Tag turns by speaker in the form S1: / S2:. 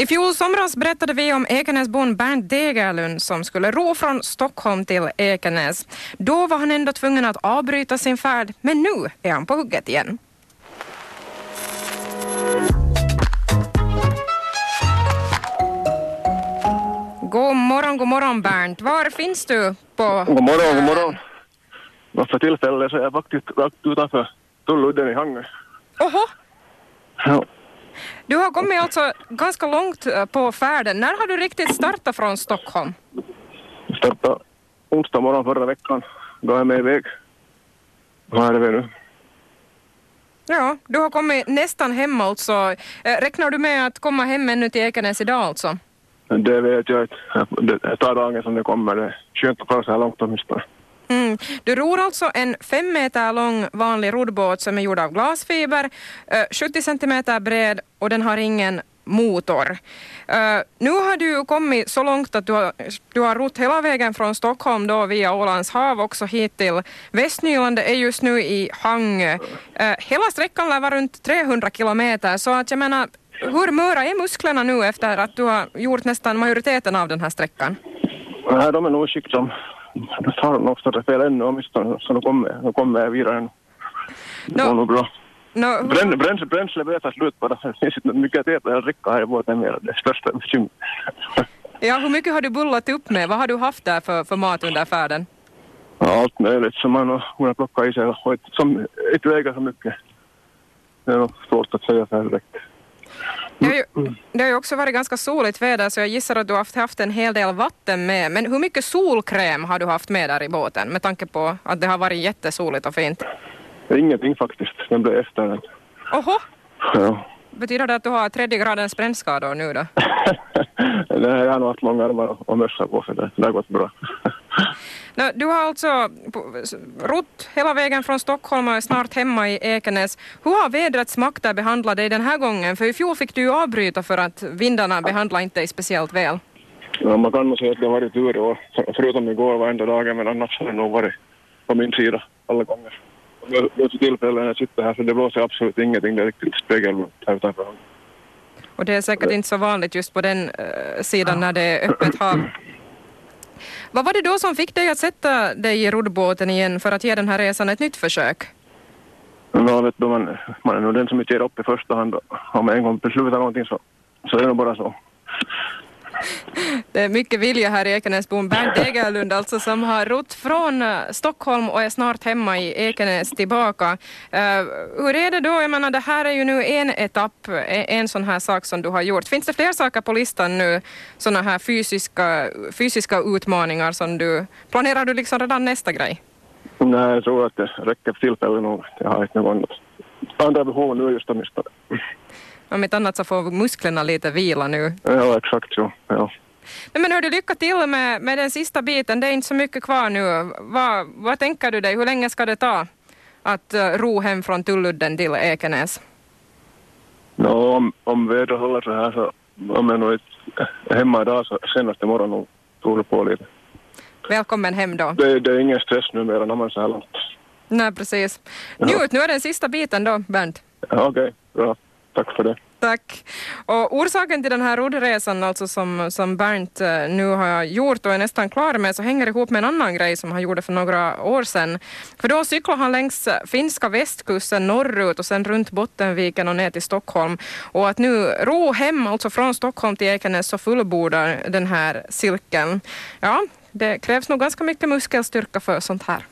S1: I fjol somras berättade vi om Ekenäsbon Bernt Degerlund som skulle ro från Stockholm till Ekenäs. Då var han ändå tvungen att avbryta sin färd, men nu är han på hugget igen. God morgon, god morgon Bernt. Var finns du? På...
S2: God morgon, god morgon. För tillfället så är jag faktiskt rakt utanför Tulludden i Hangö.
S1: Oho,
S2: Ja.
S1: Du har kommit alltså ganska långt eh, på färden. När har du riktigt startat från Stockholm?
S2: Jag startade onsdag morgon förra veckan. Då är jag med iväg. Vad är det nu?
S1: Ja, du har kommit nästan hem alltså. Eh, Räknar du med att komma hem ännu till Ekenäs idag alltså?
S2: Det vet jag inte. Det tar dagen som det kommer. Det är skönt att fara så här långt åtminstone.
S1: Mm. Du ror alltså en fem meter lång vanlig roddbåt som är gjord av glasfiber, 70 centimeter bred och den har ingen motor. Uh, nu har du kommit så långt att du har, du har rott hela vägen från Stockholm då via Ålands hav också hit till Västnyland. Det är just nu i Hangö. Uh, hela sträckan lär vara runt 300 kilometer så att jag menar hur möra är musklerna nu efter att du har gjort nästan majoriteten av den här sträckan?
S2: Nej, de är nog i tar nog större fel ännu åtminstone. Så då kommer, då kommer jag vidare. Det
S1: Nå-
S2: går nog bra.
S1: Hur-
S2: Brän, bränsle, bränsle börjar ta slut bara. Det finns inte mycket att äta eller dricka här i båten mer. Det är största bekymret.
S1: Ja, hur mycket har du bullat upp med? Vad har du haft där för, för mat under färden?
S2: Ja, allt möjligt som man har kunnat plocka i sig. Och inte, som inte väger så mycket. Det är nog svårt att säga så här direkt.
S1: Det har, ju, det har ju också varit ganska soligt väder så jag gissar att du har haft, haft en hel del vatten med. Men hur mycket solkräm har du haft med där i båten med tanke på att det har varit jättesoligt och fint?
S2: Ingenting faktiskt. Den blev efter den.
S1: Oho,
S2: Ja.
S1: betyder det att du har tredje gradens brännskador nu då?
S2: Nej, jag har nog haft långa armar och- mössa på. Det det har gått bra.
S1: Nå, du har alltså rott hela vägen från Stockholm och är snart hemma i Ekenäs. Hur har vädrets makter behandlat dig den här gången? För i fjol fick du ju avbryta för att vindarna behandlade inte dig speciellt väl.
S2: Ja, man kan nog säga att det har varit tur i år. För- Förutom igår varenda dagen, men annars har det nog varit på min sida alla gånger. För tillfället när jag sitter här så det blåser absolut ingenting. Det är riktigt spegelblankt här utanför.
S1: Och det är säkert inte så vanligt just på den eh, sidan när det är öppet hav. Vad var det då som fick dig att sätta dig i roddbåten igen för att ge den här resan ett nytt försök?
S2: Ja, vet du, man, man är nog den som inte ger upp i första hand. Om man en gång beslutar någonting så, så är det nog bara så.
S1: Det är mycket vilja här i Ekenäsbon. Bernt Degerlund alltså som har rott från eh, Stockholm och är snart hemma i Ekenäs tillbaka. Eh, hur är det då? Jag menar det här är ju nu en etapp, eh, en, sån här sak som du har gjort. Finns det fler saker på listan nu, såna här fysiska, fysiska utmaningar som du, planerar du liksom redan nästa grej?
S2: Nej, jag tror att det räcker för tillfället nog. Jag har inte någon. Andra behov nu just åtminstone.
S1: Om inte annat så får musklerna lite vila nu.
S2: Ja, exakt så. Ja.
S1: Nej, men hör du, lycka till med, med den sista biten. Det är inte så mycket kvar nu. Vad, vad tänker du dig? Hur länge ska det ta att uh, ro hem från Tulludden till Ekenäs?
S2: Nå, om, om vädret håller så här så om jag nog inte är hemma idag så senast imorgon tog det på lite.
S1: Välkommen hem då.
S2: Det, det är ingen stress numera när man är så här långt.
S1: Nej, precis.
S2: Ja.
S1: Njut, nu är den sista biten då, Bernt.
S2: Ja, Okej, bra. Tack för det.
S1: Tack. Och orsaken till den här roddresan alltså som, som Bernt eh, nu har gjort och är nästan klar med så hänger ihop med en annan grej som han gjorde för några år sedan. För då cyklade han längs eh, finska västkusten norrut och sen runt Bottenviken och ner till Stockholm. Och att nu ro hem alltså från Stockholm till Ekenäs så fullbordar den här cirkeln. Ja, det krävs nog ganska mycket muskelstyrka för sånt här.